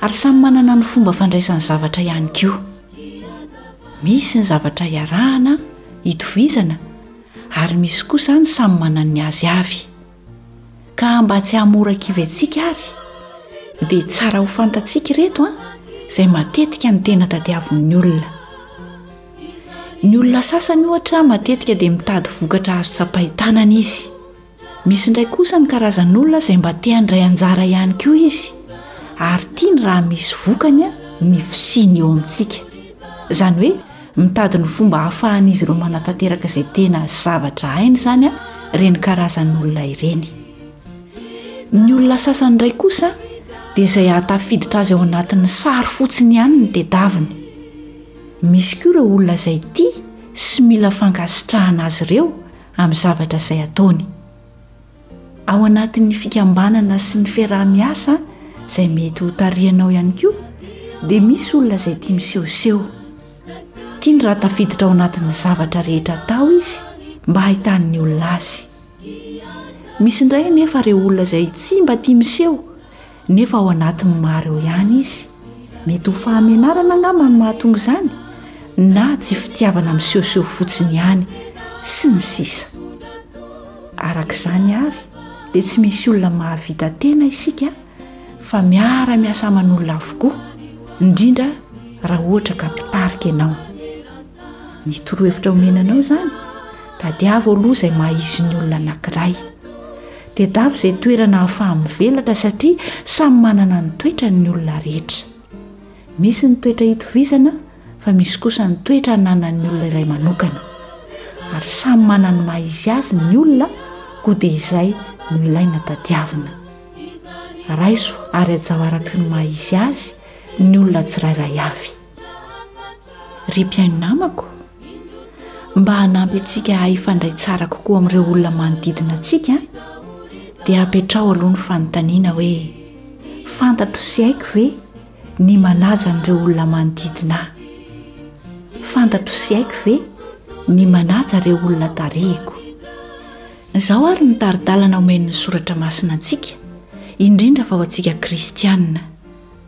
Ary samy manana ny fomba fandraisany zavatra ihany koa. Misy ny zavatra iarahana, itovizana, ary misy kosa ny samy manana ny azy avy. Ka mba tsy hahamora kivy antsika ary, dia tsara ho fantatsika ireto an, izay matetika no tena tadiavin'ny olona. Ny olona sasany ohatra matetika dia mitady vokatra azo tsapain-tanana izy. Misy indray kosa ny karazan'olona izay mba te handray anjara ihany koa izy ary tiany raha misy vokany ny fisiany eo amintsika. Izany hoe mitady ny fomba hahafahan'izy ireo manatanteraka izay tena zavatra hainy izany ireny karazan'olona ireny. Ny olona sasany indray kosa dia izay hahatafiditra azy ao anatin'ny sary fotsiny ihany ny tedaviny. Misy koa ireo olona izay tia sy mila fankasitrahana azy ireo amin'ny zavatra izay ataony ao anatin'ny fikambanana sy ny fiaraha-miasa izay mety ho tarihanao ihany koa dia misy olona izay tia misehoseho tiany raha tafiditra ao anatin'ny zavatra rehetra atao izy mba hahitan'ny olona azy misy indray anefa ireo olona izay tsy mba tia miseho nefa ao anatin'ny maro eo ihany izy. Mety ho fahamenarana angamba no mahatonga izany, na tsy fitiavana misehoseho fotsiny ihany, sy ny sisa Araka izany àry, dia tsy misy olona mahavita tena isika, fa miara-miasa aman'olona avokoa, indrindra raha ohatra ka mpitarika ianao. Ny torohevitra omena anao izany, tadiavo aloha izay maha izy ny olona anankiray. Tadiavo izay toerana ahafaha-mivelatra satria samy manana ny toetrany ny olona rehetra. Misy ny toetra itovizana fa misy kosa ny toetra ananan'ny olona iray manokana. Ary samy manana ny maha izy azy ny olona koa dia izay no ilaina tadiavina. Raiso ary hajao araky ny maha izy azy ny olona tsirairay avy. Ry mpihaino namako, mba hanampy antsika hifandray tsara kokoa amin'ireo olona manodidina antsika dia apetraho aloha ny fanontaniana hoe, Fantatro sy haiko ve ny manaja an'ireo olona manodidina ahy? Fantatro sy haiko ve ny manaja ireo olona tarihiko? Izao àry ny tari-dalana omen'ny Soratra Masina antsika, indrindra fa ho antsika kristiana.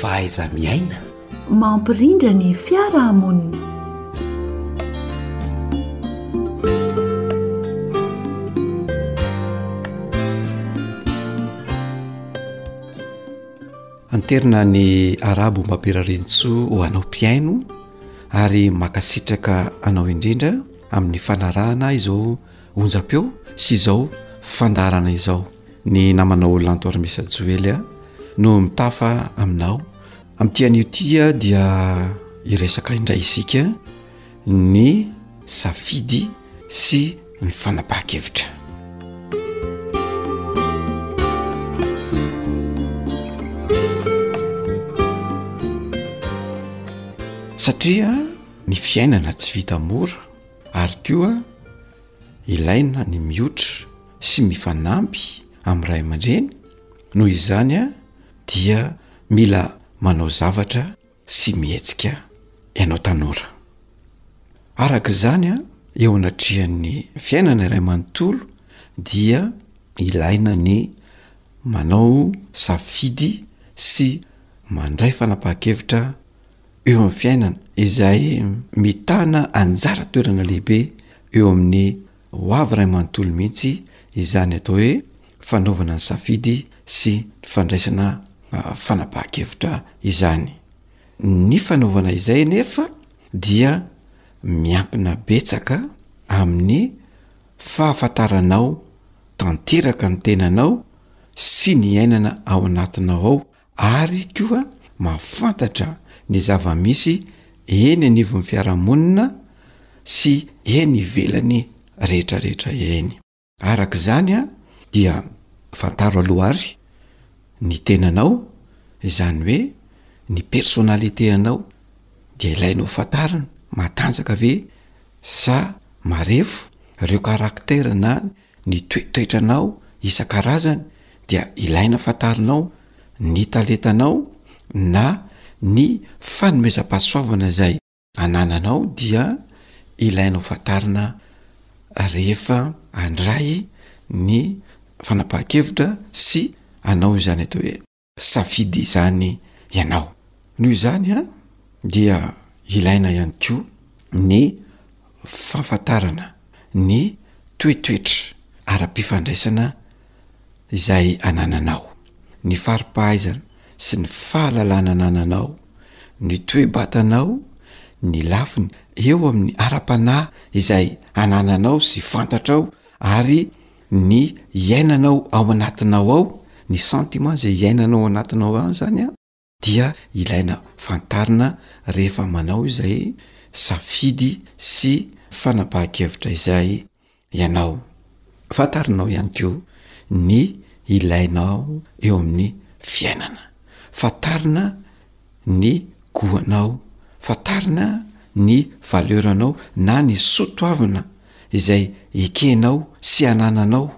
fahaiza-miaina mampirindra ny fiarahamonina anterina ny arabo mapirarinntsoa ho anao mpiaino ary makasitraka anao indrindra amin'ny fanarahana izao Onjam-peo sy izao fandaharana izao ny namanao Lanto Armisa Joely a no mitafa aminao amin'ity anio ity dia hiresaka indray isika ny safidy sy ny fanapahan-kevitra. Satria ny fiainana tsy vita mora. Ary koa ilaina ny miotra sy mifanampy amin'ny ray aman-dreny, noho izany dia mila manao zavatra sy mihetsika ianao tanora. Araka izany, eo anatrehan'ny fiainana iray manontolo dia ilaina ny manao safidy sy mandray fanapahan-kevitra, eo amin'ny fiainana izay mitana anjara toerana lehibe eo amin'ny ho avy ray manontolo mihitsy izany atao hoe fanaovana ny safidy sy ny fandraisana fanapahan-kevitra izany. Ny fanaovana izay anefa dia miankina betsaka amin'ny fahafantaranao tanteraka ny tenanao sy ny iainana ao anatinao ao ary koa mahafantatra ny zava-misy eny anivon'ny fiarahamonina sy eny ivelany rehetrarehetra eny. Araka izany dia fantaro aloha ary ny tenanao, izany hoe ny personnalité anao dia ilaina ho fantarina, matanjaka ve sa marefo ireo caractère na Ny toetoetranao isan-karazany dia ilaina fantarinao ny talentanao na ny fanomezam-pahasoavana izay anananao dia ilaina ho fantarina rehefa handray ny fanapahan-kevitra sy hanao izany atao hoe. Safidy izany ianao. Noho izany dia ilaina ihany koa ny fahafantarana ny toetoetra ara-pifandraisana izay anananao, ny fari-pahaizana sy ny fahalalana anananao, ny toe-batanao, ny lafiny eo amin'ny ara-panahy izay anananao sy fantatrao ary ny iainanao ao anatinao ao, ny sentiment izay iainanao ao anatinao ao izany an, dia ilaina fantarina rehefa manao izay safidy sy fanapahan-kevitra izay ianao. Fantarinao ihany koa ny ilainao eo amin'ny fiainana. Fantarina ny goanao, fantarina ny valeuranao na ny soa toavina izay ekenao sy anananao,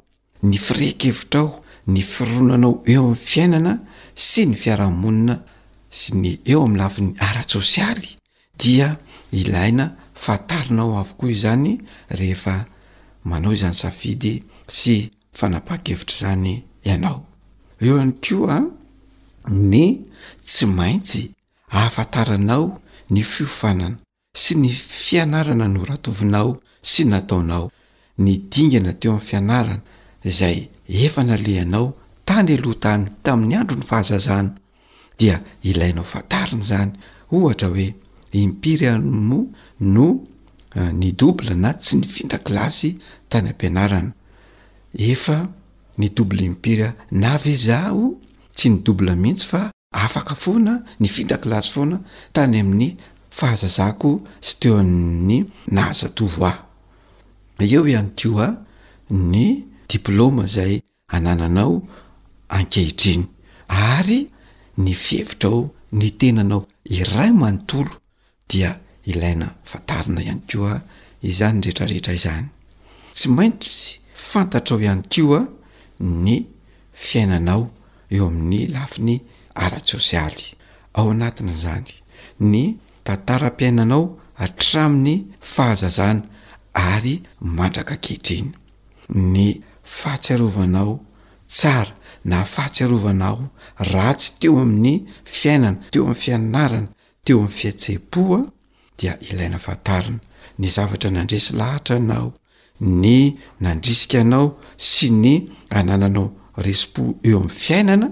ny firehekevitrao, ny fironanao eo amin'ny fiainana sy ny fiarahamonina sy ny eo amin'ny lafiny ara-tsosialy dia ilaina fantarinao avokoa izany rehefa manao izany safidy sy fanapahakevitra izany ianao. Eo ihany koa ny tsy maintsy ahafantaranao ny fiofanana sy ny fianarana noratovinao sy nataonao, ny dingana teo amin'ny fianarana izay efa nalehanao tany aloha tany tamin'ny andron'ny fahazazana. dia ilainao fantarina izany ohatra hoe impiry ary moa no ny double na tsy nifindra kilasy tany am-pianarana, efa ny double impiry na ve zaho tsy ny double mihitsy fa afaka foana nifindra kilasy foana tany amin'ny fahazazako sy teo amin'ny naha zatovo ahy, eo ihany koa ny diplaoma izay anananao ankehitriny ary ny fihevitrao, ny tenanao iray manontolo dia ilaina fantarina ihany koa izany rehetra rehetra izany. Tsy maintsy fantatrao ihany koa ny fiainanao eo amin'ny lafiny ara-tsosialy, ao anatin'izany ny tantaram-piainanao hatramin'ny fahazazana ary mandraka ankehitriny. ny fahatsiarovanao tsara na fahatsiarovanao ratsy teo amin'ny fiainana, teo amin'ny fianarana, teo amin'ny fihetseham-po a, dia ilaina fantarina ny zavatra nandresy lahatra anao, ny nandrisika anao sy ny anananao resi-po eo amin'ny fiainana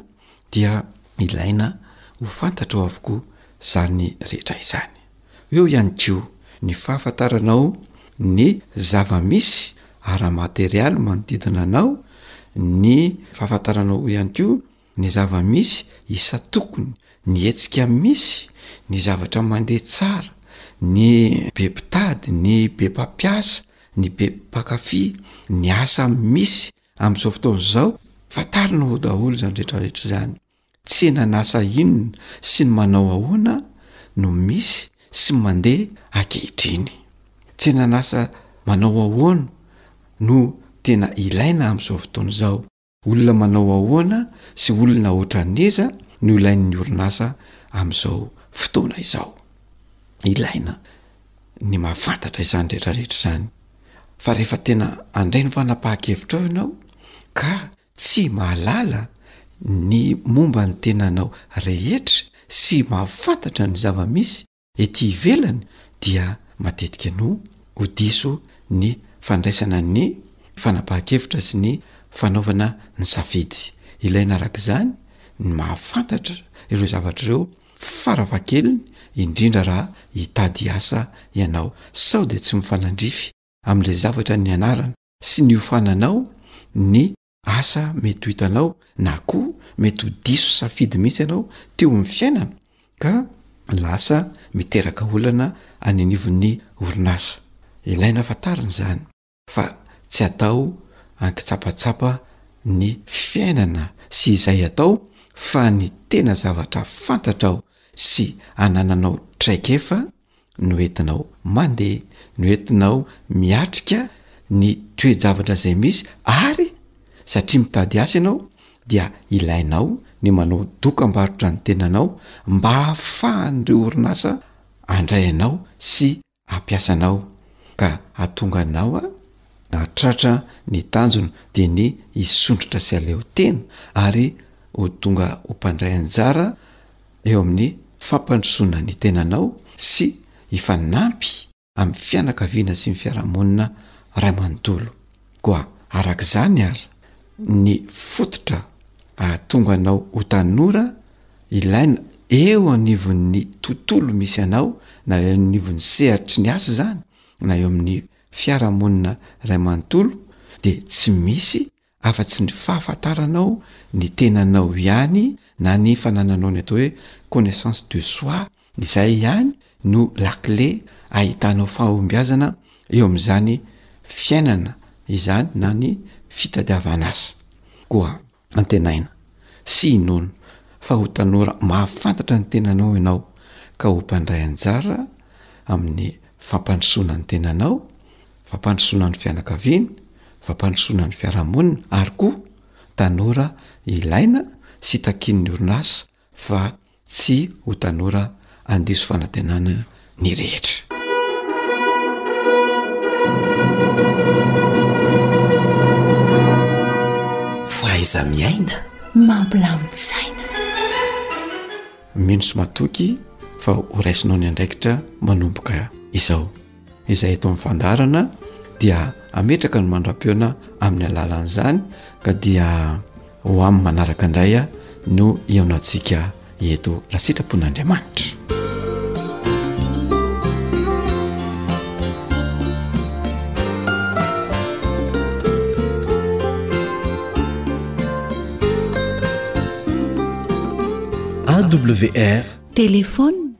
dia ilaina ho fantatrao avokoa zany rehetra izany. Eo ihany koa ny fahafantaranao ny zava-misy ara-materialy manodidina anao, ny fahafantaranao ihany koa ny zava-misy isan-tokony, ny hetsika misy, ny zavatra mandeha tsara, ny be mpitady, ny be mpampiasa, ny be mpankafy, ny asa misy amin'izao fotoana izao. Fantarinao daholo izany rehetrarehetra izany. Tsenan'asa inona sy ny manao ahoana no misy sy mandeha ankehitriny? Tsenan'asa manao ahoana no tena ilaina amin'izao fotoana izao? Olona manao ahoana sy olona ohatran'iza no ilain'ny orinasa amin'izao fotoana izao? Ilaina ny mahafantatra izany rehetra rehetra izany fa rehefa tena handray ny fanapahan-kevitrao ianao ka Tsy mahalala ny momba ny tenanao rehetra sy mahafantatra ny zava-misy ety ivelany dia matetika no ho diso ny fandraisana ny fanapahan-kevitra sy ny fanaovana ny safidy. Ilaina araka izany ny mahafantatra ireo zavatra ireo farafahakeliny indrindra raha hitady asa ianao. Sao dia tsy mifanandrify amin'ilay zavatra nianarana sy niofananao ny asa mety ho hitanao na koa mety ho diso safidy mihitsy ianao teo amin'ny fiainana ka lasa miteraka olana any anivon'ny orinasa ilaina fantarina izany fa tsy atao ankitsapatsapa ny fiainana sy izay atao fa ny tena zavatra fantatrao sy anananao traikefa no entinao mandeha, no entinao miatrika ny toe-javatra izay misy ary satria mitady asa ianao dia ilainao ny manao dokam-barotra ny tenanao mba ahafahan'ireo orinasa andray anao sy ampiasa anao ka hatonga anao hahatratra ny tanjona dia ny hisondrotra sy haleo tena ary ho tonga ho mpandray anjara eo amin'ny fampandrosoana ny tenanao sy hifanampy amin'ny fianakaviana sy ny fiarahamonina iray manontolo. Koa araka izany aza, ny fototra hahatonga anao ho tanora ilaina eo anivon'ny tontolo misy anao, na eo anivon'ny sehatry ny asa izany na eo amin'ny fiarahamonina iray manontolo, dia tsy misy afa-tsy ny fahafantaranao ny tenanao ihany na ny fanananao ny atao hoe connaissance de soi, izay ihany no lakile ahitanao fahombiazana eo amin'izany fiainana izany na ny fitadiavan'asa. Koa antenaina sy inoana fa ho tanora mahafantatra ny tenanao ianao ka ho mpandray anjara amin'ny fampandrosoana ny tenanao fampandrosoana ny fianakaviana, fampandrosoana ny fiarahamonina ary koa tanora ilaina sy takian'ny orinasa fa tsy ho tanora handiso fanantenana ny rehetra. Fahaiza-miaina mampilamin-tsaina. Mino sy matoky fa horaisinao ny andraikitra manomboka izao. izay eto amin'ny fandaharana dia ametraka ny mandra-peona amin'ny alalan'izany ka dia ho amin'ny manaraka indray a no hihaonantsika eto raha sitrapon'Andriamanitra awr téléphone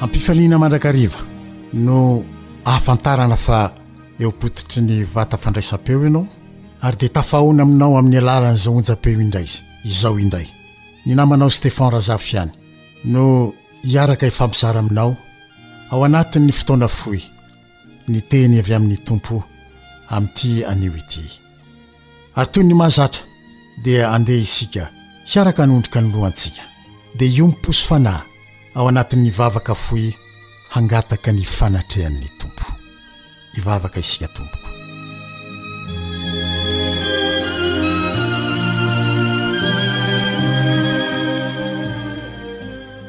Ampifaliana mandrakariva no ahafantarana fa eo am-pototry ny vata fandraisam-peo ianao ary dia tafahaona aminao amin'ny alalan'izao onjam-peo indray izao indray. Ny namanao Stefan Razafy ihany no hiaraka hifampizara aminao ao anatin'ny fotoana fohy. ny teny avy amin'ny Tompo amin'ity anio ity. Ary toy ny mahazatra dia andeha isika hiaraka hanondrika ny lohantsika, dia hiompo sy fanahy ao anatin'ny vavaka fohy hangataka ny fanatrehan'ny Tompo. Hivavaka isika tompoko.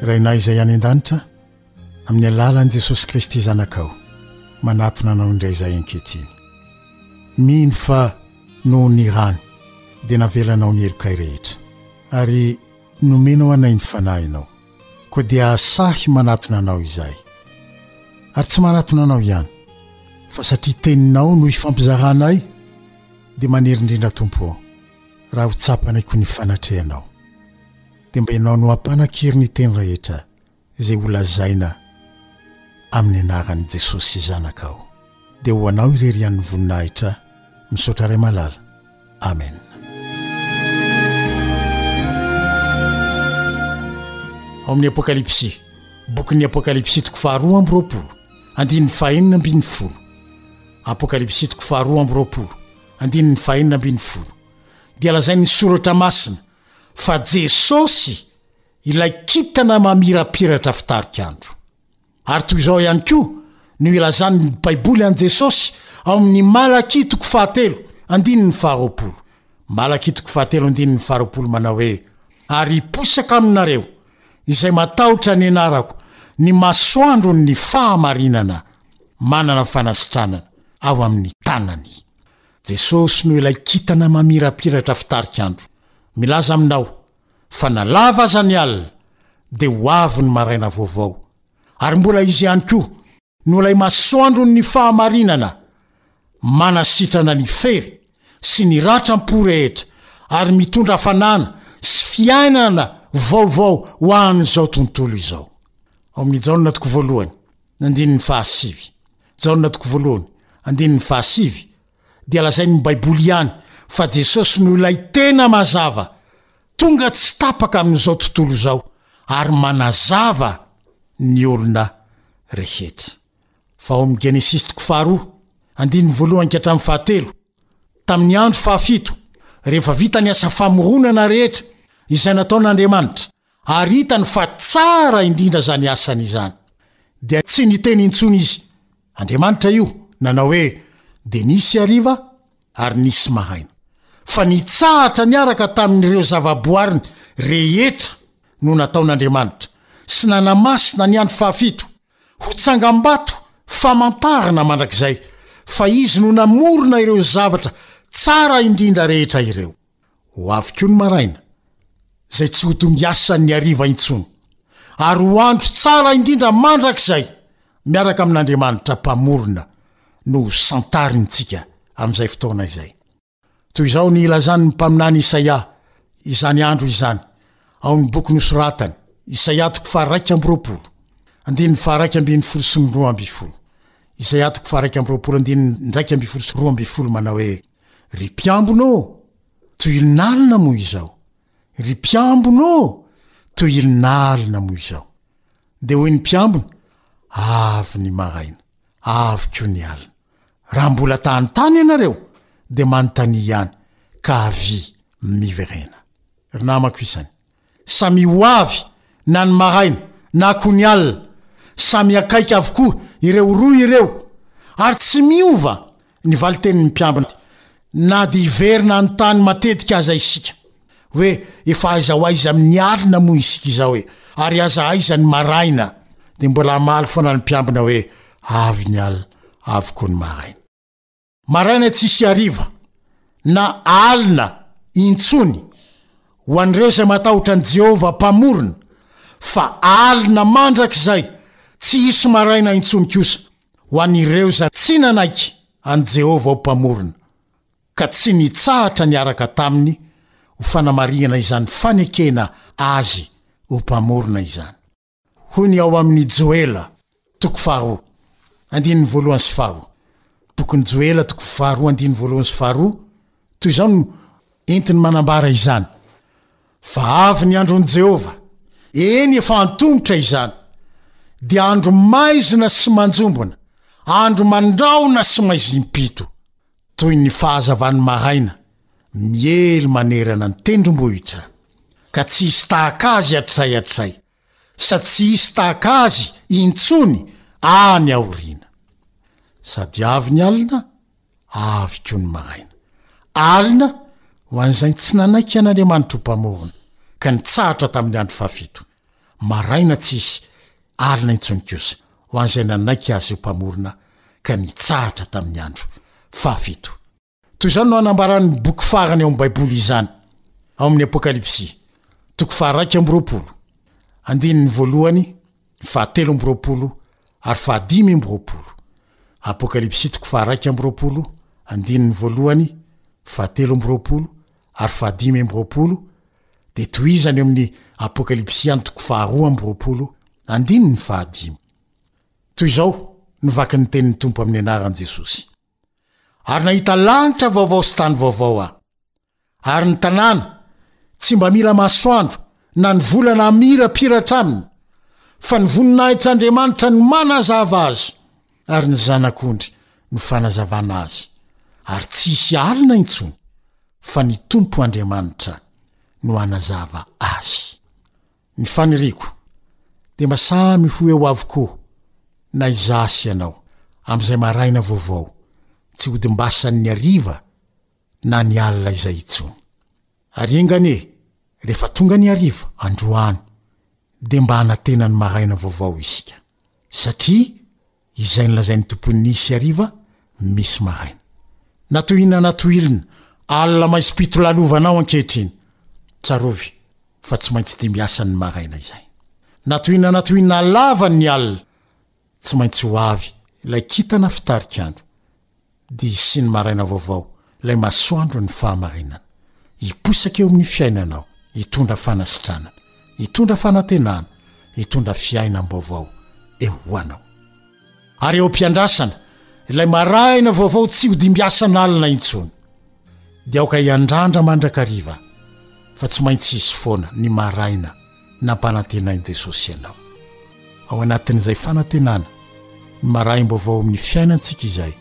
Rainay izay any an-danitra, Amin'ny alalan'i Jesosy Kristy Zanakao, manatona anao indray izahay ankehitriny. Mino fa noho ny rany dia navelanao ny helokay rehetra, ary nomenao anay ny Fanahinao. Koa dia sahy manatona anao izahay. Ary tsy manatona anao ihany, fa satria Teninao no ifampizaranay, dia manery indrindra Tompo ô, raha ho tsapanay koa ny fanatrehanao. Dia mba Ianao no ampanan-kery ny teny rehetra. izay ho lazaina amin'ny anaran'i Jesosy zanakao dia ho anao irery ihany ny voninahitra misaotra ray malala amen ao amin'ny apokalypsy bokin'ny apokalypsy toko faharoa amby roapolo andininy fahenina ambin'ny folo apokalypsy toko faharoa amby roapolo andininy fahenina ambin'ny folo dia lazain'ny soratra masina fa jesosy ilay kintana mamirapiratra fitarik'andro. Ary toy izao ihany koa no ilazan'ny Baiboly an'i Jesosy ao amin'ny Malakia toko fahatelo andininy faharoapolo, Malakia toko fahatelo andininy faharoapolo manao hoe, Ary hiposaka aminareo izay matahotra ny anarako ny masoandron'ny fahamarinana manana fanasitranana ao amin'ny tanany. Jesosy no ilay kintana mamirapiratra fitarik'andro. Milaza aminao fa na lava aza ny alina dia ho avy ny maraina vaovao, ary mbola izy ihany koa no ilay masoandron'ny fahamarinana manasitrana ny fery sy ny ratram-po rehetra ary mitondra fanana sy fiainana vaovao ho an'izao tontolo izao. Ao amin'ny Jaona toko voalohany, andininy fahasivy. Jaona toko voalohany, andininy fahasivy, dia lazain'ny Baiboly ihany fa Jesosy no ilay tena mazava, tonga tsy tapaka amin'izao tontolo izao ary manazava ny olona rehetra. Fa ao amin'ny Genesisy toko faharoa, andininy voalohany ka hatramin'ny fahatelo, tamin'ny andro fahafito, rehefa vita ny asa famoronana rehetra izay nataon'Andriamanitra, Ary hitany fa tsara indrindra izany asany izany. Dia tsy niteny intsony izy. Andriamanitra io, nanao hoe, Dia nisy hariva, ary nisy mahaina. Fa nitsahatra niaraka tamin'ireo zava-boariny rehetra no nataon'Andriamanitra, sy nanamasina ny andro fahafito, ho tsangambato famantarana mandrakizay fa Izy no namorona ireo zavatra tsara indrindra rehetra ireo. Ho avy koa ny maraina, izay tsy ho tombiasan'ny hariva intsony, ary ho andro tsara indrindra mandrakizay, miaraka amin'Andriamanitra Mpamorona no ho santarintsika amin'izay fotoana izay. Toy izao ny ilazan'ny mpaminany Isaia izany andro izany, ao amin'ny boky nosoratany, Isaia toko faharaika amby roapolo, andininy faharaika ambin'ny folo sy ny roa ambin'ny folo, Isaia toko faharaika amby roapolo, andininy iraika ambin'ny folo sy roa ambin'ny folo, manao hoe. Ry mpiambina ô! Tohilin'alina moa izao! Ry mpiambina ô! Tohilin'alina moa izao! Dia hoy ny mpiambina, Avy ny maraina, avy koa ny alina. Raha mbola ta hanontany ianareo, dia manontania ihany, ka avia miverena. Ry namako isany, Samia ho avy na ny maraina na koa ny alina, samy akaiky avokoa ireo rohy ireo ary tsy miova ny valin-tenin'ny mpiambina na dia hiverina an-tany matetika aza isika hoe efa aiza ho aiza amin'ny alina moa isika izao e! ary aza aiza ny maraina dia mbola hamaly foana ny mpiambina hoe avy ny alina avy koa ny maraina. Maraina tsisy hariva na alina intsony ho an'ireo izay matahotra an'i Jehovah Mpamorona, fa alina mandrakizay tsy hisy maraina intsony kosa ho an'ireo izay tsy nanaiky an'i Jehovah ho Mpamorona, ka tsy nitsahatra niaraka taminy ho fanamarihana izany fanekena azy ho Mpamorona izany. Hoy ny ao amin' ny Joela, toko faharoa, andininy voalohany sy faharoa. Bokin'i Joela, toko faharoa, andininy voalohany sy faharoa, toy izao no entiny manambara izany, Fa avy ny andron'i Jehovah, eny, efa antomotra izany, dia andro maizina sy manjombona, andro mandrahona sy maizim-pito. Toy ny fahazavan'ny maraina, miely manerana ny tendrombohitra, ka tsy hisy tahaka azy hatrizay hatrizay, sady tsy hisy tahaka azy intsony any aoriana. Sady avy ny alina, avy koa ny maraina. Alina ho an'izay tsy nanaiky an'Andriamanitro Mpamorona, ka nitsahatra tamin'ny andro fahafito. Maraina tsy hisy, alina intsony kosa, ho an'izay nanaiky Azy ho Mpamorona ka nitsahatra tamin'ny andro fahafito. Toy izany no anambaran'ny boky farany ao amin'ny Baiboly izany, ao amin'ny Apokalypsy, toko faharaika amby roapolo, andininy voalohany, fahatelo amby roapolo ary fahadimy amby roapolo. Apokalypsy toko faharaika amby roapolo, andininy voalohany, fahatelo amby roapolo Ary fahadimy amby roapolo, dia tohizany eo amin'ny Apokalypsy antoko faharoa amby roapolo, andininy fahadimy. Toy izao no vaky ny tenin'ny Tompo amin'ny anaran'i Jesosy, Ary nahita lanitra vaovao sy tany vaovao aho, ary ny tanàna tsy mba mila masoandro na ny volana hamirapiratra aminy, fa ny voninahitr'Andriamanitra no manazava azy. ary ny zanak'ondry no fanazavana azy, ary tsy hisy alina intsony, fa ny Tompo Andriamanitra no hanazava azy. Ny faniriako dia mba samy ho eo avokoa, na izaho sy ianao, amin'izay maraina vaovao tsy hodimbasan'ny hariva na ny alina izay intsony. Ary enga anie, rehefa tonga ny hariva, androany, dia mba hanantena ny maraina vaovao isika. satria izay nolazain'ny Tompo nisy hariva misy maraina. Natohina natohilina, alina maizim-pito lalovana ao ankehitriny. Tsarovy fa tsy maintsy dimy asan'ny maraina izay. Natohina natohina lavan' ny alina, tsy maintsy ho avy ilay kintana fitarik'andro. Dia sy ny maraina vaovao, ilay masoandro ny fahamarinana. Hiposaka eo amin'ny fiainanao, hitondra fanasitranana, hitondra fanantenana, hitondra fiainam-baovao eo ho anao. Ary eo am-piandrasana ilay maraina vaovao tsy hodimbiasan'alina intsony, dia aoka hiandrandra mandrakariva fa tsy maintsy hisy foana ny maraina nampanantenain'i Jesosy anao. Ao anatin'izay fanantenana ny marahim-baovao amin'ny fiainantsika izay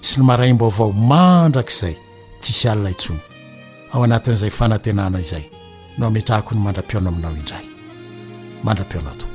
sy ny marahim-baovao mandrakizay tsisy alina intsony. Ao anatin'izay fanantenana izay no ametrahako ny mandra-pihaona aminao indray. Mandra-pihaona tompoko.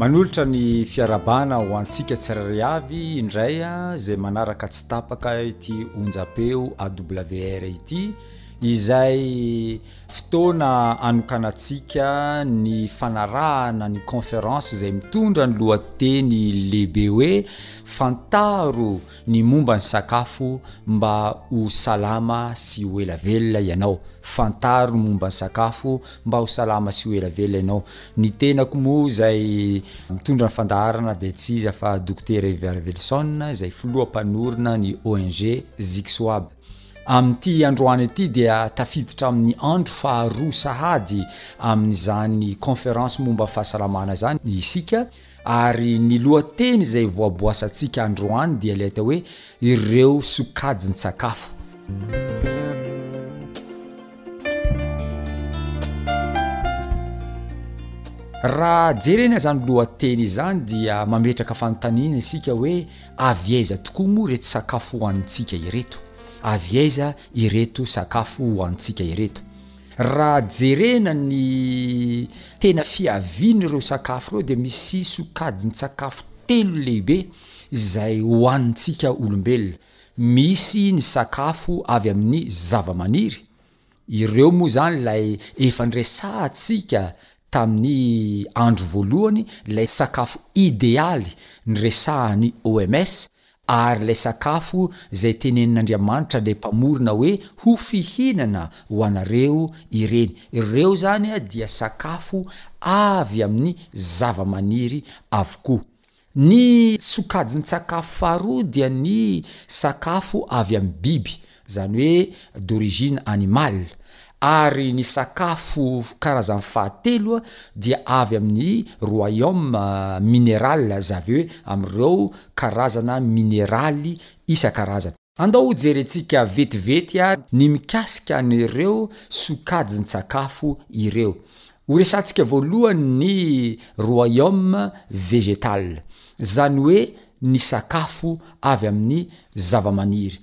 Manolotra ny fiarahabana ho antsika tsirairay avy indray izay manaraka tsy tapaka ity onjam-peo AWR ity, izay fotoana anokanantsika ny fanarahana ny conférence izay mitondra ny lohateny lehibe hoe, Fantaro Ny momba ny sakafo mba ho salama sy ho ela velona ianao. Fantaro ny momba ny sakafo mba ho salama sy ho ela velona ianao. Ny tenako moa izay mitondra ny fandaharana dia tsy iza fa Dokotera Evy Arvelson izay filoha mpanorina ny ONG Zixoab. Amin'ity androany ity dia tafiditra amin'ny andro faharoa sahady amin'izany conférence momba ny fahasalamana izany isika Ary ny lohateny izay voaboasantsika androany dia ilay atao hoe ireo sokajin-tsakafo. Raha jerena izany lohateny izany dia mametraka fanontaniana isika hoe avy aiza tokoa moa ireto sakafo hohanintsika ireto? Avy aiza ireto sakafo hohanintsika ireto? Raha jerena ny tena fiavian'ireo sakafo ireo dia misy sokajin-tsakafo telo lehibe izay hohanintsika olombelona, misy ny sakafo avy amin'ny zava-maniry, ireo moa izany ilay efa niresahantsika tamin'ny andro voalohany, ilay sakafo idealy niresahan'ny OMS, Ary ilay sakafo izay tenenin'Andriamanitra ilay Mpamorona hoe ho fihinana ho anareo ireny, ireo izany dia sakafo avy amin'ny zava-maniry avokoa. Ny sokajin-tsakafo faharoa dia ny sakafo avy amin'ny biby, izany hoe d'origine animale, ary ny sakafo karazany fahatelo dia avy amin'ny royaume minéral, zavy hoe amin'ireo karazana mineraly isan-karazany. Andao jerentsika vetivety ary ny mikasika an'ireo sokajin-tsakafo ireo. Horesahantsika voalohany ny royaume végétal, izany hoe ny sakafo avy amin'ny zavamaniry.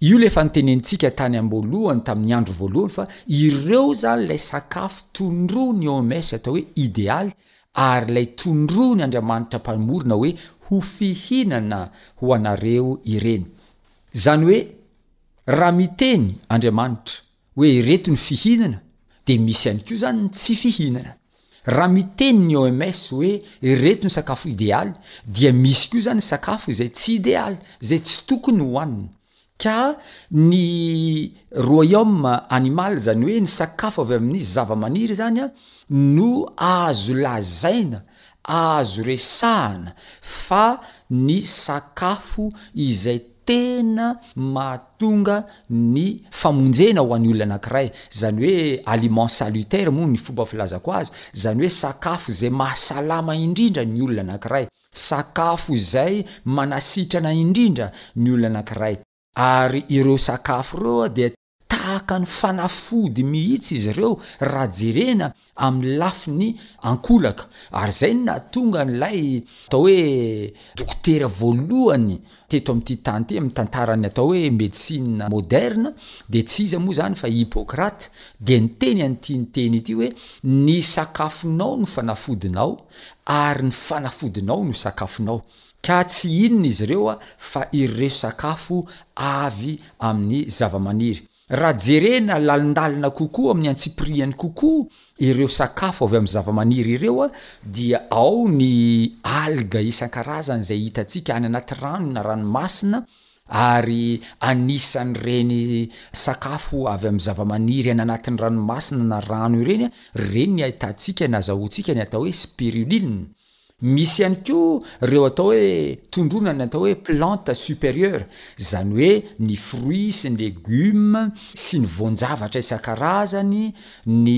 Io ilay efa notenenintsika tany am-boalohany tamin'ny andro voalohany fa ireo izany ilay sakafo tondroin'ny OMS atao hoe idealy ary ilay tondroiny Andriamanitra Mpamorona hoe ho fihinana ho anareo ireny. Izany hoe raha miteny Andriamanitra. hoe ireto ny fihinana dia misy ihany koa izany ny tsy fihinana. Raha miteny ny OMS hoe ireto ny sakafo idealy dia misy koa izany sakafo izay tsy idealy, izay tsy tokony hohanina. Ka ny royaume animal izany hoe ny sakafo avy amin'ny zava-maniry izany no azo lazaina Azo resahana fa ny sakafo izay tena mahatonga ny famonjena ho an'ny olona anankiray, izany hoe aliment salutaire moa ny fomba filazako azy, izany hoe sakafo izay mahasalama indrindra ny olona anankiray, sakafo izay manasitrana indrindra ny olona anankiray. Ary ireo sakafo ireo dia tahaka ny fanafody mihitsy izy ireo raha jerena amin'ny lafiny ankolaka, ary izay no nahatonga an'ilay atao hoe dokotera voalohany teto amin'ity tany ity amin'ny tantaran'ny atao hoe medecine moderne dia tsy iza moa izany fa Hippocrate dia niteny an'ity niteny ity hoe ny sakafonao no fanafodinao ary ny fanafodinao no sakafonao. Ka tsy inona izy ireo fa ireo sakafo avy amin'ny zavamaniry. Raha jerena lalindalina kokoa amin'ny antsipirihany kokoa ireo sakafo avy amin'ny zavamaniry ireo dia ao ny alga isan-karazany izay hitantsika any anaty rano na ranomasina ary anisan'ireny sakafo avy amin'ny zavamaniry any anatin'ny ranomasina na rano ireny ireny ny ahitantsika na azahoantsika ny atao hoe spiruline Misy ihany koa ireo atao hoe tondroina ny atao hoe plante supérieure, izany hoe ny fruits sy ny légumes sy ny voan-javatra isan-karazany, ny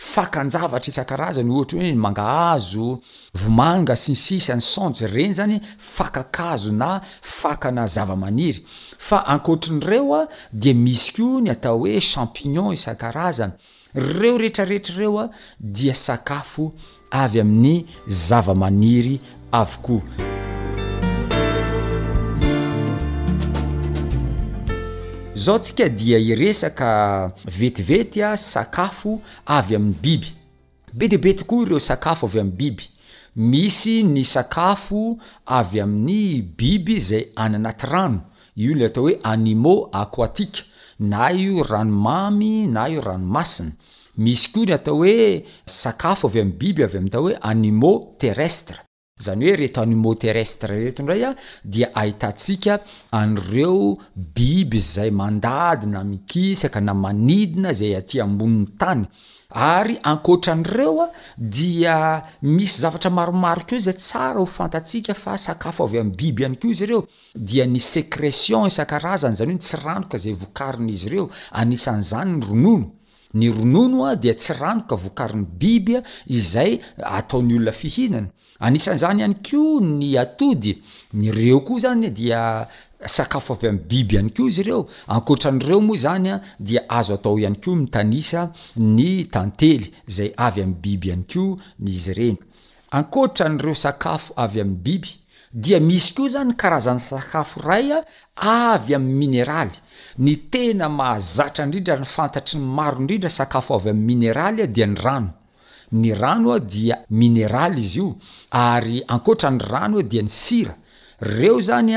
fakan-javatra isan-karazany ohatra hoe ny mangahazo, vomanga sy ny sisa, ny saonjo, ireny izany fakan-kazo na fakana zava-maniry. Fa ankoatrin'ireo dia misy koa ny atao hoe champignon isan-karazany, Ireo rehetrarehetra ireo dia sakafo avy amin'ny zavamaniry avokoa. Izao tsika dia hiresaka vetivety sakafo avy amin'ny biby. Be dia be tokoa ireo sakafo avy amin'ny biby. Misy ny sakafo avy amin'ny biby izay any anaty rano. Io ilay atao hoe animaux aquatiques, na io ranomamy na io ranomasina. Misy koa ny atao hoe sakafo avy amin'ny biby avy amin'ny atao hoe animaux terrestres. Izany hoe ireto animaux terrestres ireto indray dia ahitantsika an'ireo biby izay mandady na mikisaka na manidina izay aty ambonin'ny tany. Ary ankoatra an'ireo dia misy zavatra maromaro koa izay tsara ho fantatsika fa sakafo avy amin'ny biby ihany koa izy ireo. dia ny secretions isan-karazany, izany hoe ny tsiranoka izay vokarin'izy ireo, anisan'izany ny ronono, ny ronono dia tsiranoka vokarin'ny biby izay ataon'ny olona fihinana, anisan'izany ihany koa ny atody, ireo koa izany dia sakafo avy amin'ny biby ihany koa izy ireo, ankoatran'ireo moa izany an, dia azo atao ihany koa mitanisa ny tantely izay avy amin'ny biby ihany koa izy ireny. Ankoatra an'ireo sakafo avy amin'ny biby dia misy koa izany karazana sakafo iray avy amin'ny mineraly, ny tena mahazatra indrindra ary fantatry ny maro indrindra sakafo avy amin'ny mineraly dia ny rano, ny rano dia mineraly izy io ary ankoatra ny rano dia ny sira, ireo izany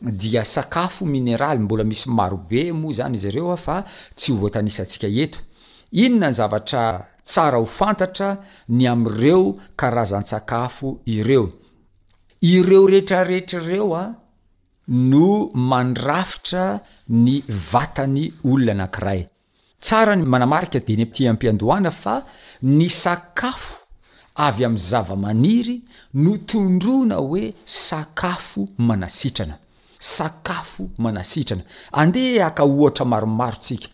dia sakafo mineraly, mbola misy marobe moa izany izy ireo fa tsy ho voatanisantsika eto. Inona ny zavatra tsara ho fantatra ny amin'ireo karazan-tsakafo ireo? Ireo rehetrarehetra ireo no mandrafitra ny vatan'ny olona anankiray. Tsara ny manamarika eny amin'ity ampiandohana fa ny sakafo avy amin'ny zavamaniry no tondroina hoe sakafo manasitrana. Sakafo manasitrana. Andeha haka ohatra maromaro tsika.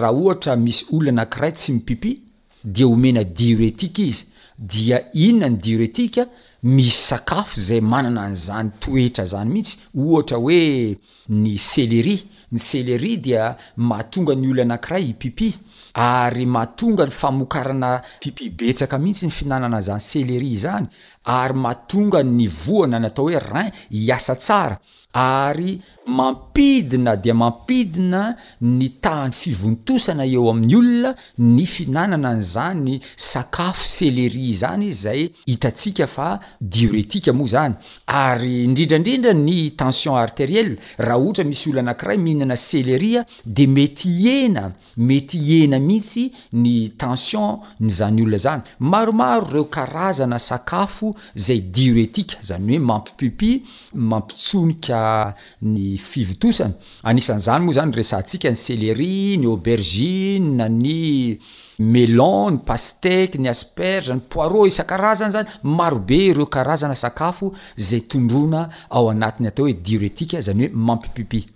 Raha ohatra misy olona anakiray tsy mipipi dia omena diuretique izy, dia inona ny diuretique? Misy sakafo izay manana an'izany toetra izany mihitsy, ohatra hoe ny céleri, ny céleri dia mahatonga ny olona anakiray hipipi, ary mahatonga ny famokarana pipi betsaka mihitsy ny fihinanana izany céleri izany, ary mahatonga ny voa na ny atao hoe rein hiasa tsara, ary mampidina dia mampidina ny tahan'ny fivontosana eo amin'ny olona ny fihinanana an'izany sakafo céléri izany izay hitantsika fa diuretique moa izany ary indrindra indrindra ny tension arterielle raha ohatra misy olona anankiray mihinana céléri dia mety hihena Mety hihena mihitsy ny tension n'izany olona izany. Maromaro ireo karazana sakafo izay diuretika, izany hoe mampipipi, mampitsonika ny fivontosana. Anisan'izany moa izany resahantsika ny céleri, ny aubergine, ny melon, ny pastèque, ny asperge, ny poireau isan-karazany izany. Marobe ireo karazana sakafo izay tondroina ao anatiny atao hoe diuretika, izany hoe mampipipi.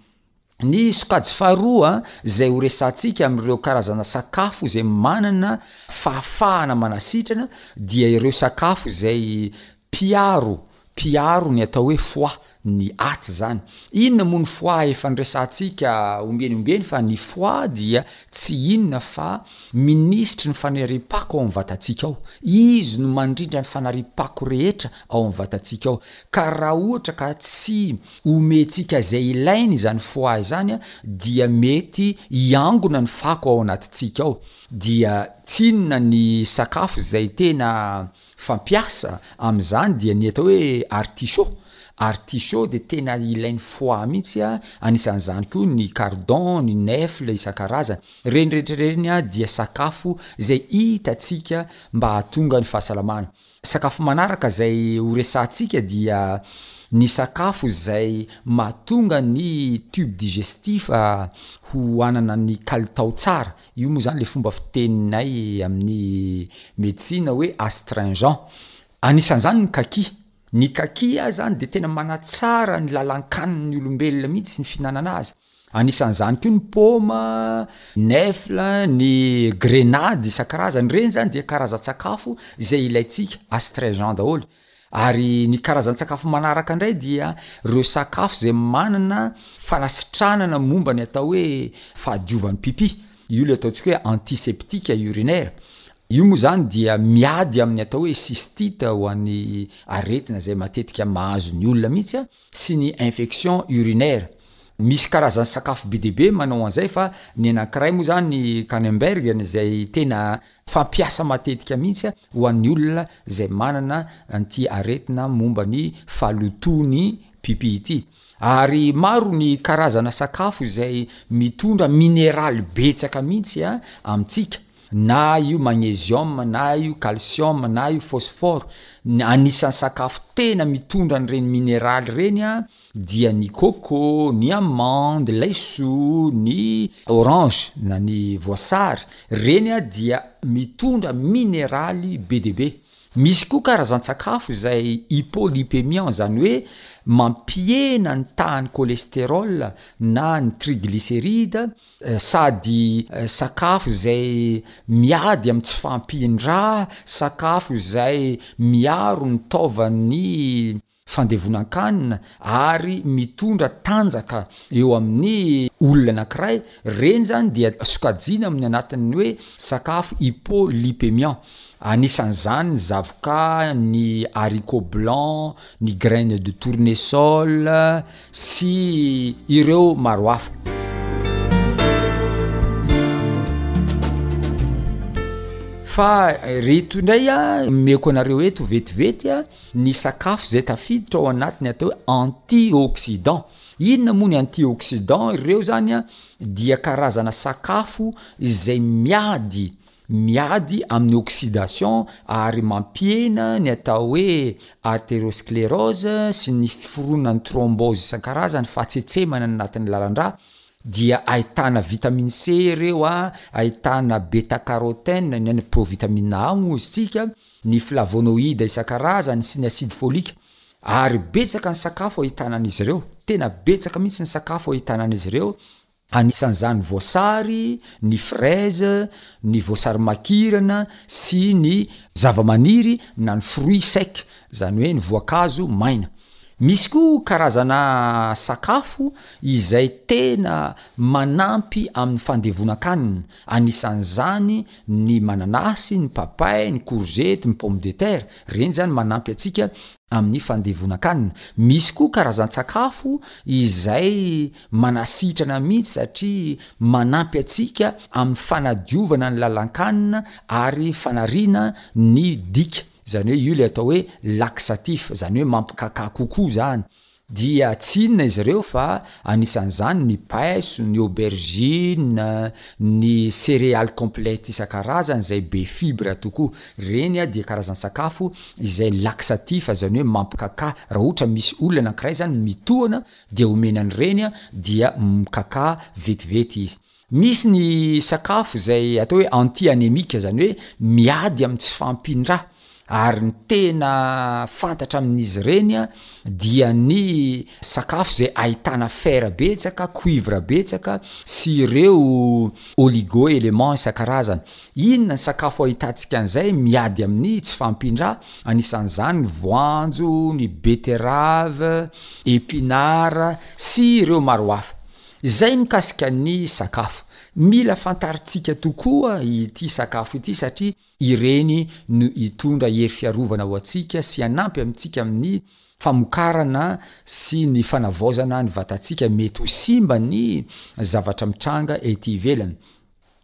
Ny sokajy faharoa izay ho resahantsika amin'ireo karazana sakafo izay manana fahafahana manasitrana dia ireo sakafo izay mpiaro mpiaro ny atao hoe foie, ny aty izany. Inona moa ny foie? Efa niresahantsika ombieny ombieny fa ny foie dia tsy inona fa minisitry ny fanariam-pako ao amin'ny vatantsika ao. Izy no mandrindra ny fanariam-pako rehetra ao amin'ny vatantsika ao ka raha ohatra ka tsy omentsika izay ilainy izany foie izany dia mety hiangona ny fako ao anatintsika ao dia tsinona ny sakafo izay tena fampiasa amin'izany dia ny atao hoe artichaut artichaut dia tena ilain'ny foie mihitsy anisan'izany koa ny cardon ny nefle isan-karazany ireny rehetra ireny dia sakafo izay hitantsika mba hahatonga ny fahasalamana Sakafo manaraka izay ho resahantsika dia ny sakafo izay mahatonga ny tube digestif ho hanana ny kalitao tsara, io moa izany ilay fomba fiteninay amin'ny medecine hoe astringent. Anisan'izany ny kaki, ny kaki aza dia tena manatsara ny lalan-kanin'ny olombelona mihitsy ny fihinanana azy. Anisan'izany koa ny paoma, nèfle, ny grenade isan-karazany, ireny zany dia karazan-tsakafo izay ilaintsika, astringent daholo. Ary ny karazan-tsakafo manaraka indray dia ireo sakafo izay manana fanasitranana momba ny atao hoe fahadiovan'ny pipi, io le ataontsika hoe antiseptique urinaire, io moa zany dia miady amin'ny atao hoe cystite ho an'ny aretina izay matetika mahazo ny olona mihitsy. sy ny infection urinaire. Misy karazany sakafo be dia be manao an'izay fa ny anankiray moa izany ny Camembert izay tena fampiasa matetika mihitsy ho an'ny olona izay manana an'ity aretina momba ny falotoan'ny pipi ity. Ary maro ny karazana sakafo izay mitondra mineraly betsaka mihitsy amintsika. na io magnesium, na io calcium, na io phosphore, ny anisan'ny sakafo tena mitondra an'ireny mineraly ireny an, dia ny coco, ny amande, laisoa, ny orange na ny voasary, ireny an dia mitondra mineraly be dia be. Misy koa karazan-tsakafo izay hypolipemiant, izany hoe mampihena ny tahan'ny cholesterol na ny triglycéride, Sady sakafo izay miady amin'ny tsy fahampian-drà, sakafo izay miaro ny taovan'ny fandevonan-kanina ary mitondra tanjaka eo amin'ny olona anankiray, ireny izany dia sokajiana amin'ny anatin'ny hoe sakafo hypolipemiant. Anisan'izany ny zavoka, ny haricots blancs, ny graines de tournesol. sy ireo maro hafa. Fa ireto indray a, omeko anareo eto vetivety a, ny sakafo izay tafiditra ao anatiny atao hoe antioxydant. Inona moa ny antioxydant? Ireo zany a dia karazana sakafo izay miady miady amin'ny oxydation ary mampihena ny atao hoe arteriosclerose sy ny fiforonan'ny thrombose isan-karazany, fahatsetsemana ny anatin'ny lalan-drà, dia ahitana vitamine C ireo a, ahitana beta-carotène, ny any provitamine A moa izy tsika, ny flavonoïde isan-karazany sy ny acide folique, ary betsaka ny sakafo ahitana an'izy ireo, tena betsaka mihitsy ny sakafo ahitana an'izy ireo, Anisan'izany voasary, ny fraise, ny voasary makirana sy ny zavamaniry na ny fruits secs, izany hoe ny voankazo maina. Misy koa karazana sakafo izay tena manampy amin'ny fandevonan-kanina, anisan'izany ny mananasy, ny papay, ny courgette, ny pomme de terre, ireny izany manampy antsika amin'ny fandevonan-kanina. Misy koa karazan-tsakafo izay manasitrana mihitsy satria manampy antsika amin'ny fanadiovana ny lalan-kanina ary fanariana ny dika. Izany hoe io ilay atao hoe laxatif, izany hoe mampikakà kokoa izany. Dia tsy inona izy ireo fa anisan'izany ny paiso, ny aubergine, ny céréales complètes isan-karazany izay be fibres tokoa. Ireny dia karazan-tsakafo izay laxatif, izany hoe mampikakà. Raha ohatra misy olona anankiray izany mitohana dia omena an'ireny dia mikakà vetivety izy. Misy ny sakafo izay atao hoe anti-anémique, izany hoe miady amin'ny tsy fahampian-dra, ary ny tena fantatra amin'izy ireny dia ny sakafo izay ahitana fer betsaka, cuivre betsaka sy ireo oligo-éléments isan-karazany. Inona ny sakafo ahitantsika an'izay miady amin'ny tsy fahampian-dra? Anisan'izany ny voanjo, ny betterave, épinards sy ireo maro hafa. Izay mikasika ny sakafo. Mila fantarintsika tokoa ity sakafo ity satria ireny no hitondra hery fiarovana ho antsika sy hanampy amintsika amin'ny famokarana sy ny fanavaozana ny vatantsika mety ho simba ny zavatra mitranga ety ivelany.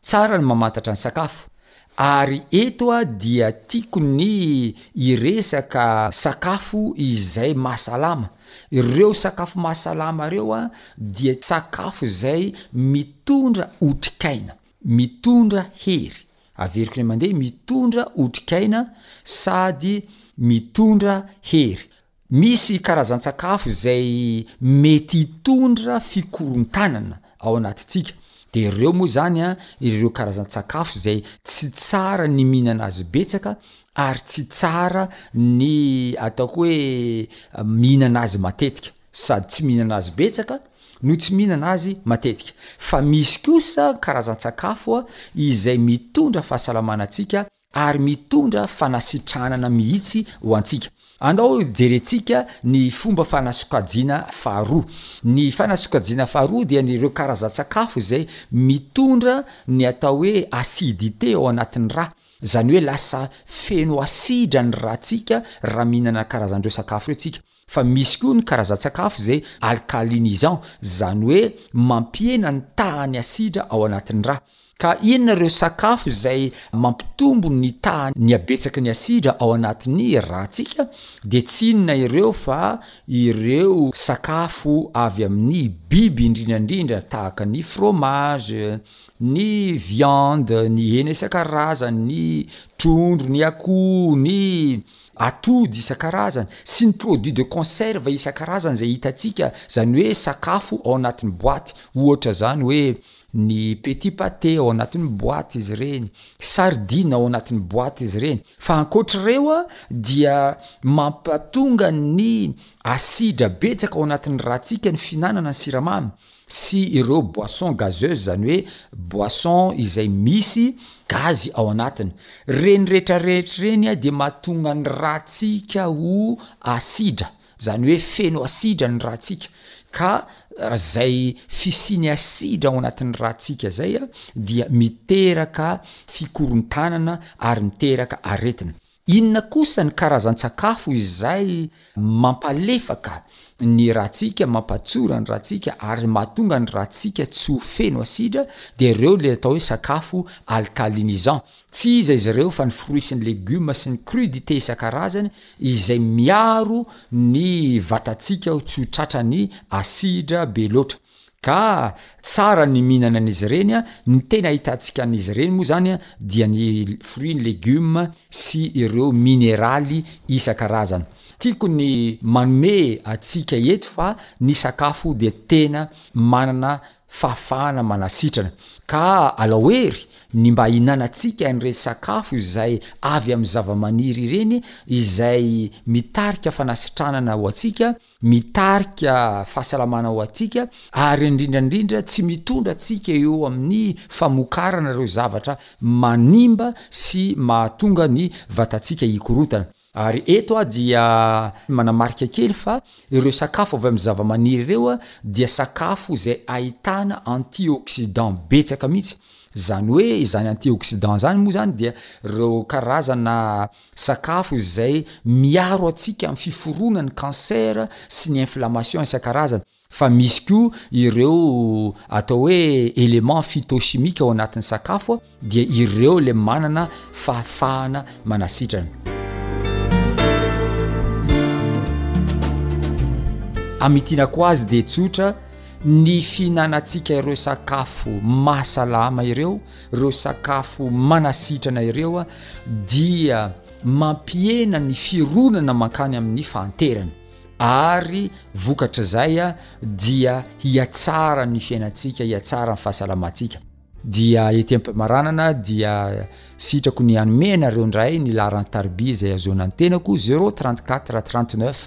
Tsara ny mamantatra ny sakafo, ary eto a dia tiako ny hiresaka sakafo izay mahasalama. Ireo sakafo mahasalama ireo a dia sakafo izay mitondra otrikaina, mitondra hery, averiko indray mandeha, mitondra otrikaina sady mitondra hery. Misy karazan-tsakafo izay mety hitondra fikorontanana ao anatintsika, dia ireo moa izany ireo karazan-tsakafo izay tsy tsara ny mihinana azy betsaka ary tsy tsara ny ataoko hoe mihinana azy matetika, sady tsy mihinana azy betsaka no tsy mihinana azy matetika, fa misy kosa karazan-tsakafo izay mitondra fahasalamana antsika ary mitondra fanasitranana mihitsy ho antsika. Andao jerentsika ny fomba fanasokajiana faharoa. Ny fanasokajiana faharoa dia ny ireo karazan-tsakafo izay mitondra ny atao hoe acidité ao anatin'ny ra, izany hoe lasa feno asidra ny rantsika raha mihinana karazan'ireo sakafo ireo tsika. Fa misy koa ny karazan-tsakafo izay alcalinisant, izany hoe mampihena ny tahan'ny asidra ao anatin'ny rà. Ka inona ireo sakafo izay mampitombo ny tahan'ny habetsaky ny asidra ao anatin'ny ràntsika dia tsy inona ireo fa ireo sakafo avy amin'ny biby indrindra indrindra tahaka ny fromage, ny viande, ny hena isan-karazany, ny trondro, ny akoho, ny. atody isan-karazany sy ny produits de conserve isan-karazany izay hitantsika, izany hoe sakafo ao anatin'ny boaty, ohatra izany hoe ny petit pate ao anatin'ny boaty izy ireny, sardine ao anatin'ny boaty izy ireny, fa ankoatr'ireo dia mampatonga ny asidra betsaka ao anatin'ny rantsika ny fihinanana ny siramamy, sy ireo boissons gazeuses izany hoe boisson izay misy gazy ao anatiny, ireny rehetra rehetra ireny dia mahatonga ny rantsika ho asidra, izany hoe feno asidra ny rantsika, ka izay fisian'ny asidra ao anatin'ny rantsika izay dia miteraka fikorontanana ary miteraka aretina. Inona kosa ny karazan-tsakafo izay mampalefaka ny rantsika, mampatsora ny rantsika ary mahatonga ny rantsika tsy ho feno asidra dia ireo ilay atao hoe sakafo alcalinisant. Tsy iza izy ireo fa ny fruits sy ny legumes sy ny crudités isan-karazany izay miaro ny vatantsika tsy ho tratran'ny asidra be loatra. Ka tsara ny mihinana an'izy ireny, ny tena ahitantsika an'izy ireny moa izany dia ny fruits, ny legumes sy ireo mineraly isan-karazany. Tiako ny manome antsika eto fa ny sakafo dia tena manana fahafahana manasitrana. Ka alao hery ny mba hihinanantsika an'ireny sakafo izay avy amin'ny zava-maniry ireny izay mitarika fanasitranana ho antsika mitarika fahasalamana ho antsika ary indrindra indrindra tsy mitondra antsika eo amin'ny famokarana ireo zavatra manimba sy mahatonga ny vatantsika hikorontana. Ary eto aho dia manamarika kely fa ireo sakafo avy amin'ny zavamaniry ireo dia sakafo izay ahitana antioxydants betsaka mihitsy, izany hoe izany antioxydants izany moa izany dia ireo karazana Sakafo izay miaro antsika amin'ny fiforoana ny cancer sy ny inflammation isan-karazany fa misy koa ireo atao hoe éléments phytochimiques ao anatin'ny sakafo dia ireo ilay manana fahafahana manasitrana amin'ny tinako azy dia tsotra ny fihinanantsika ireo sakafo mahasalama ireo Ireo sakafo manasitrana ireo dia mampihena ny fironana mankany amin'ny fahanterana ary vokatra izay dia hiatsara ny fiainantsika, hiatsara ny fahasalamantsika. Dia ety am-pamaranana dia sitrako ny hanome anareo indray ny laharan-tariby izay ahazoana ny tenako, zéro trente quatre trente neuf.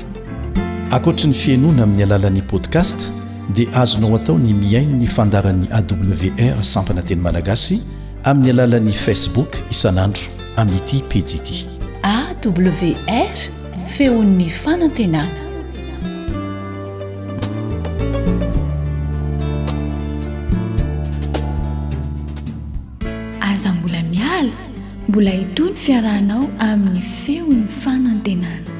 Ankoatry ny fihainoana amin'ny alalan'ny podcast dia azonao atao ny mihaino ny fandaharan'ny awr sampana teny malagasy amin'ny alalan'ny facebook isan'andro amin'ity pejy ity awr feon'ny fanantenana Aza mbola miala, mbola hitohy ny fiarahanao amin'ny feon'ny fanantenana.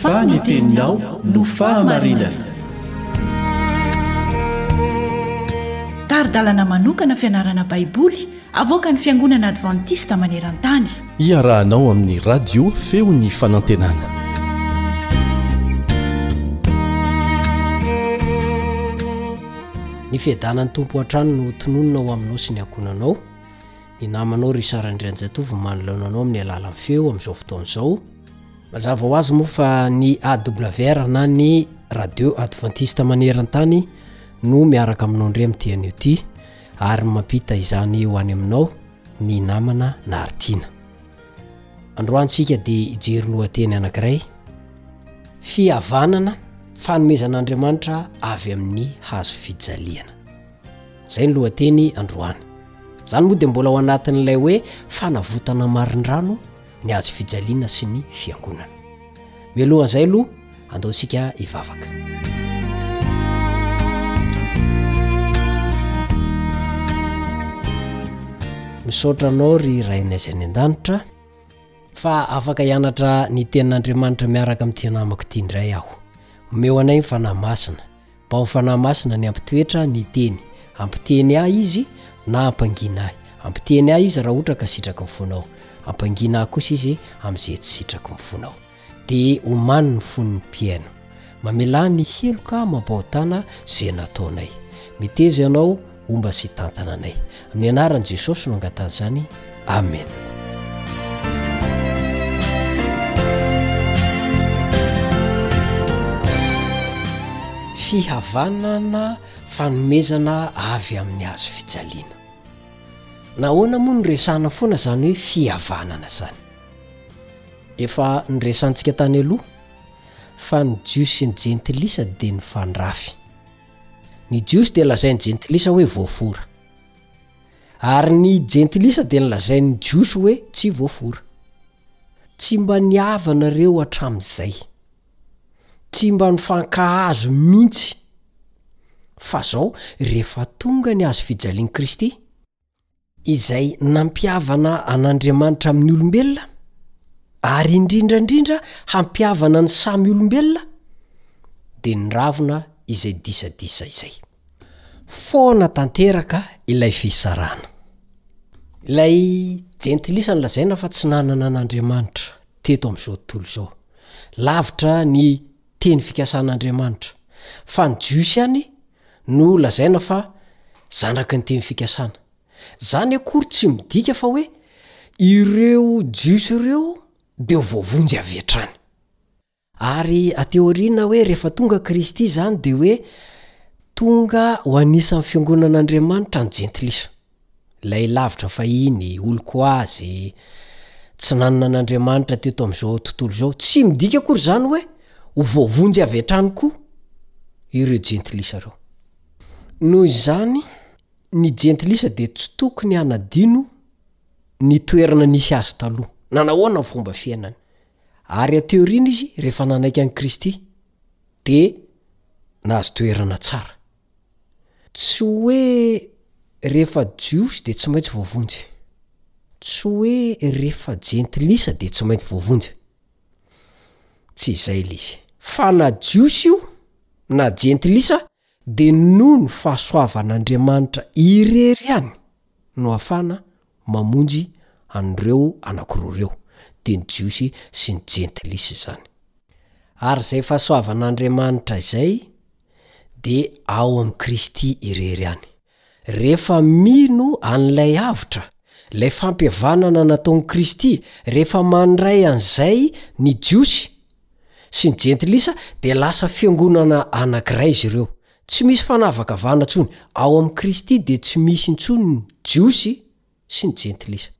Fa ny teninao no fahamarinana. Tari-dalana manokana fianarana Baiboly Avoakan'ny Fiangonana Advantista maneran-tany. Iarahanao amin'ny Radio Feon'ny Fanantenana. Ny fiadanan'ny Tompo hatrany no tononina ao aminao sy ny ankohonanao. Ny namanao ry Sara Andrianjatovo manoloana anao amin'ny alalan'ny feo amin'izao fotoana izao. Mazava ho azy moa fa ny AWR na ny Radio Advantista maneran-tany no miaraka aminao indray amin'ity anio ity. ary mampita izany ho any aminao ny namana Naritiana. Androany isika dia hijery lohateny anankiray, Fihavanana, fanomezan'Andriamanitra avy amin'ny hazo fijaliana. Izay ny lohateny androany. Izany moa dia mbola ao anatin'ilay hoe fanavotana marindrano. ny hazo fijaliana sy ny fiangonana. Mialoha an'izay aloha, andao isika hivavaka. Misaotra anao ry rainay izay any an-danitra fa afaka hianatra ny tenin'Andriamanitra miaraka amin'ny tena amako ity indray aho. Omeo anay ny fanahy masina. Mba ho Fanahy Masina ny hampitoetra ny Teny. Hampiteny ahy Izy na hampangina ahy. Hampiteny ahy Izy raha ohatra ka sitraky ny fonao. Hampangina ahy kosa Izy amin'izay tsy sitraky ny fonao. Dia omanin' ny fon'ny mpihaino. Mamelà ny heloka amam-pahotana izay nataonay. Meteza ianao. homba sy hitantana anay amin'ny anaran'i jesosy no angatana izany amena fihavanana fanomezana avy amin'ny azo fijaliana nahoana moa ny resahana foana izany hoe fihavanana izany efa nyresantsika tany aloha fa ny jiosy sy ny jentilisa dia ny fandrafy Ny Jiosy dia lazain'ny Jentilisa hoe voafora. Ary ny Jentilisa dia nolazain'ny Jiosy hoe tsy voafora. Tsy mba nihavana ireo hatramin'izay. Tsy mba nifankahazo mihitsy. Fa izao, rehefa tonga ny Hazo fijalian'i Kristy, izay nampihavana an'Andriamanitra amin'ny olombelona, ary indrindra indrindra hampihavana ny samy olombelona, dia niravona izay disadisa izay. Foana tanteraka ilay fisarahana. Ilay jentilisa nolazaina fa tsy nanana an'Andriamanitra, teto amin'izao tontolo izao. Lavitra ny teny fikasan'Andriamanitra. Fa ny Jiosy ihany no lazaina fa zanaky ny teny fikasana. Zany akory tsy midika fa hoe ireo jiosy ireo dia ho voavonjy avy hatrany. Ary aty aoriana hoe rehefa tonga Kristy zany dia hoe tonga ho anisan'ny fiangonan'Andriamanitra ny jentilisa. Ilay lavitra fahiny, oloko azy, tsy nanana an'Andriamanitra teto amin'izao tontolo izao, tsy midika akory izany hoe ho voavonjy avy hatrany koa ireo Jentilisa ireo. Noho izany, ny Jentilisa dia tsy tokony hanadino ny toerana nisy azy taloha, na nahoana ny fomba fiainany. Ary aty aoriana izy, rehefa nanaiky an'i Kristy, dia nahazo toerana tsara. Tsy hoe rehefa Jiosy dia tsy maintsy voavonjy. Tsy hoe rehefa Jentilisa dia tsy maintsy voavonjy. Tsy izay ilay izy. Fa na Jiosy io na Jentilisa dia noho ny fahasoavan'Andriamanitra irery ihany no ahafahana mamonjy an'ireo anankiroa ireo, dia ny Jiosy sy ny Jentilisa izany. Ary izay fahasoavan'Andriamanitra izay dia ao amin'i Kristy irery ihany. Rehefa mino an'ilay avotra, ilay fampihavanana nataon'i Kristy, rehefa mandray an'izay ny Jiosy sy ny Jentilisa, dia lasa fiangonana anankiray izy ireo, Tsy misy fanavakavahana intsony, ao amin'i Kristy dia tsy misy intsony ny Jiosy sy ny Jentilisa.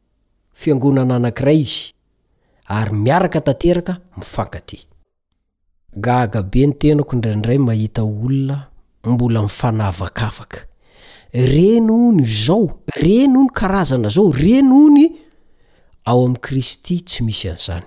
Fiangonana anankiray izy, ary miaraka tanteraka mifankatia. Gaga be ny tenako indraindray mahita olona mbola mifanavakavaka. Ireny hono izao, ireny hono karazana izao, ireny hono i. Ao amin'i Kristy tsy misy an'izany.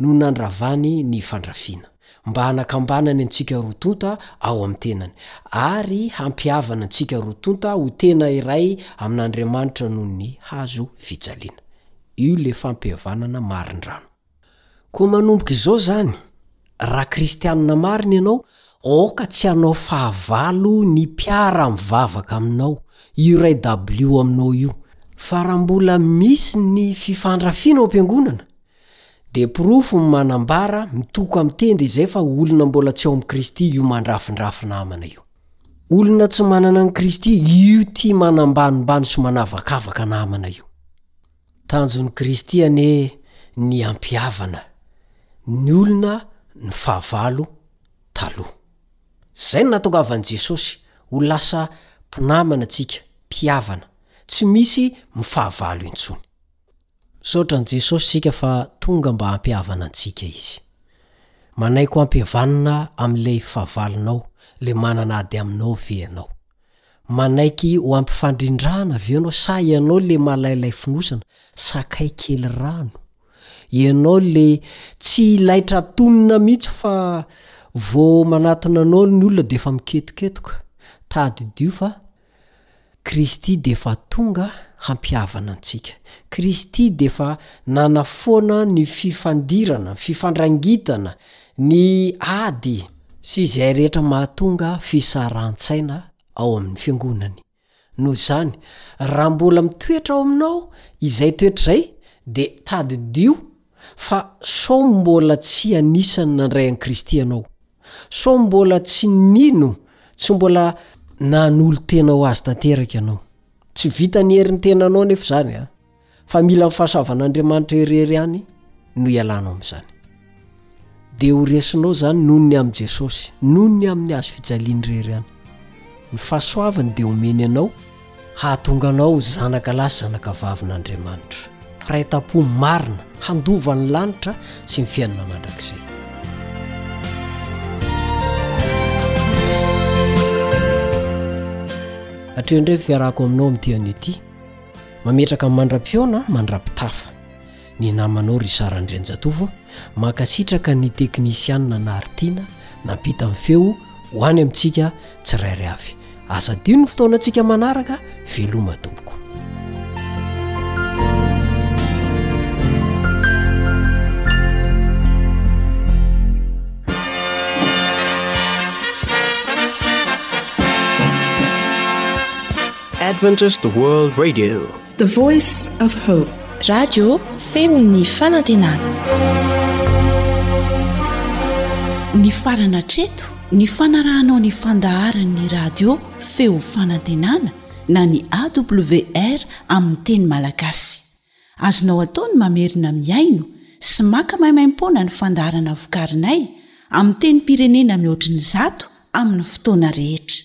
no nandravany ny fandrafiana, mba hanakambanany antsika roa tonta ao amin'ny tenany, ary hampihavana antsika roa tonta ho tena iray amin'Andriamanitra noho ny hazo fijaliana. Io ilay fampihavanana marindrano. Koa manomboka izao izany, raha kristianina marina ianao, aoka tsy hanao fahavalo ny mpiara-mivavaka aminao, io ray dabilio aminao io. Fa raha mbola misy ny fifandrafiana ao am-piangonana, dia porofo ny manambara mitoko amin'ny tenda izay fa olona mbola tsy ao amin'i Kristy io mandrafindrafy namana io. Olona tsy manana an'i Kristy io tia manambanimbany sy manavakavaka namana io. Tanjon'i Kristy anie ny hampihavana ny olona ny fahavalo taloha. Izay no nahatongavan'i Jesosy ho lasa mpinamana antsika, mpihavana, tsy misy mifahavalo intsony. Misaotra an'i Jesosy isika fa tonga mba hampihavana antsika Izy. Manaiky ho ampihavanina amin'ilay Fahavalonao, ilay manana ady aminao ve ianao? Manaiky ho ampifandrindrana ve ianao sa ianao ilay malailay fonosana, sakay kely rano? Ianao ilay tsy laitra atonina mihitsy fa vao manatona anao ny olona dia efa miketoketoka? Tadidio fa. Kristy dia efa tonga hampihavana antsika. Kristy dia efa nanafoana ny fifandirana, fifandrangitana, ny ady sy izay rehetra mahatonga fisarahantsaina ao amin'ny Fiangonany. Noho izany, raha mbola mitoetra ao aminao izay toetra izay, dia tadidio Fa sao mbola tsy anisan'ny nandray an'i Kristy ianao? Sao mbola tsy nino, tsy mbola nanolo-tena ho Azy tanteraka ianao? Tsy vitan'ny herin'ny tenanao anefa izany, fa mila ny fahasoavan'Andriamanitra irery ihany no hialanao amin'izany. Dia ho resinao izany noho ny amin'i Jesosy, noho ny amin'ny Hazo fijaliany irery ihany. Ny fahasoavany dia omeny anao hahatonga anao zanaka lahy sy zanaka vavin'Andriamanitra. Firahetam-po marina handova ny lanitra sy ny fiainana mandrakizay. Hatreo indray ny fiarahako aminao amin'ity anio ity. Mametraka mandra-pihaona mandra-pitafa. Ny namanao Richard Randrianjatovo mankasitraka ny teknisianina Nartiana nampita ny feo ho any amintsika tsirairay avy. Aza adino ny fotoanantsika manaraka, veloma tompoko. Adventist World Radio The voice of hope. Radio feon'ny fanantenana. Nifarana hatreto ny fanarahanao ny fandaharan'ny radio feo fanantenana na ny AWR amin'ny teny malagasy. Azonao atao ny mamerina mihaino sy maka maimaimpoana ny fandaharana vokarinay amin'ny tenim-pirenena mihoatry ny zato amin'ny fotoana rehetra.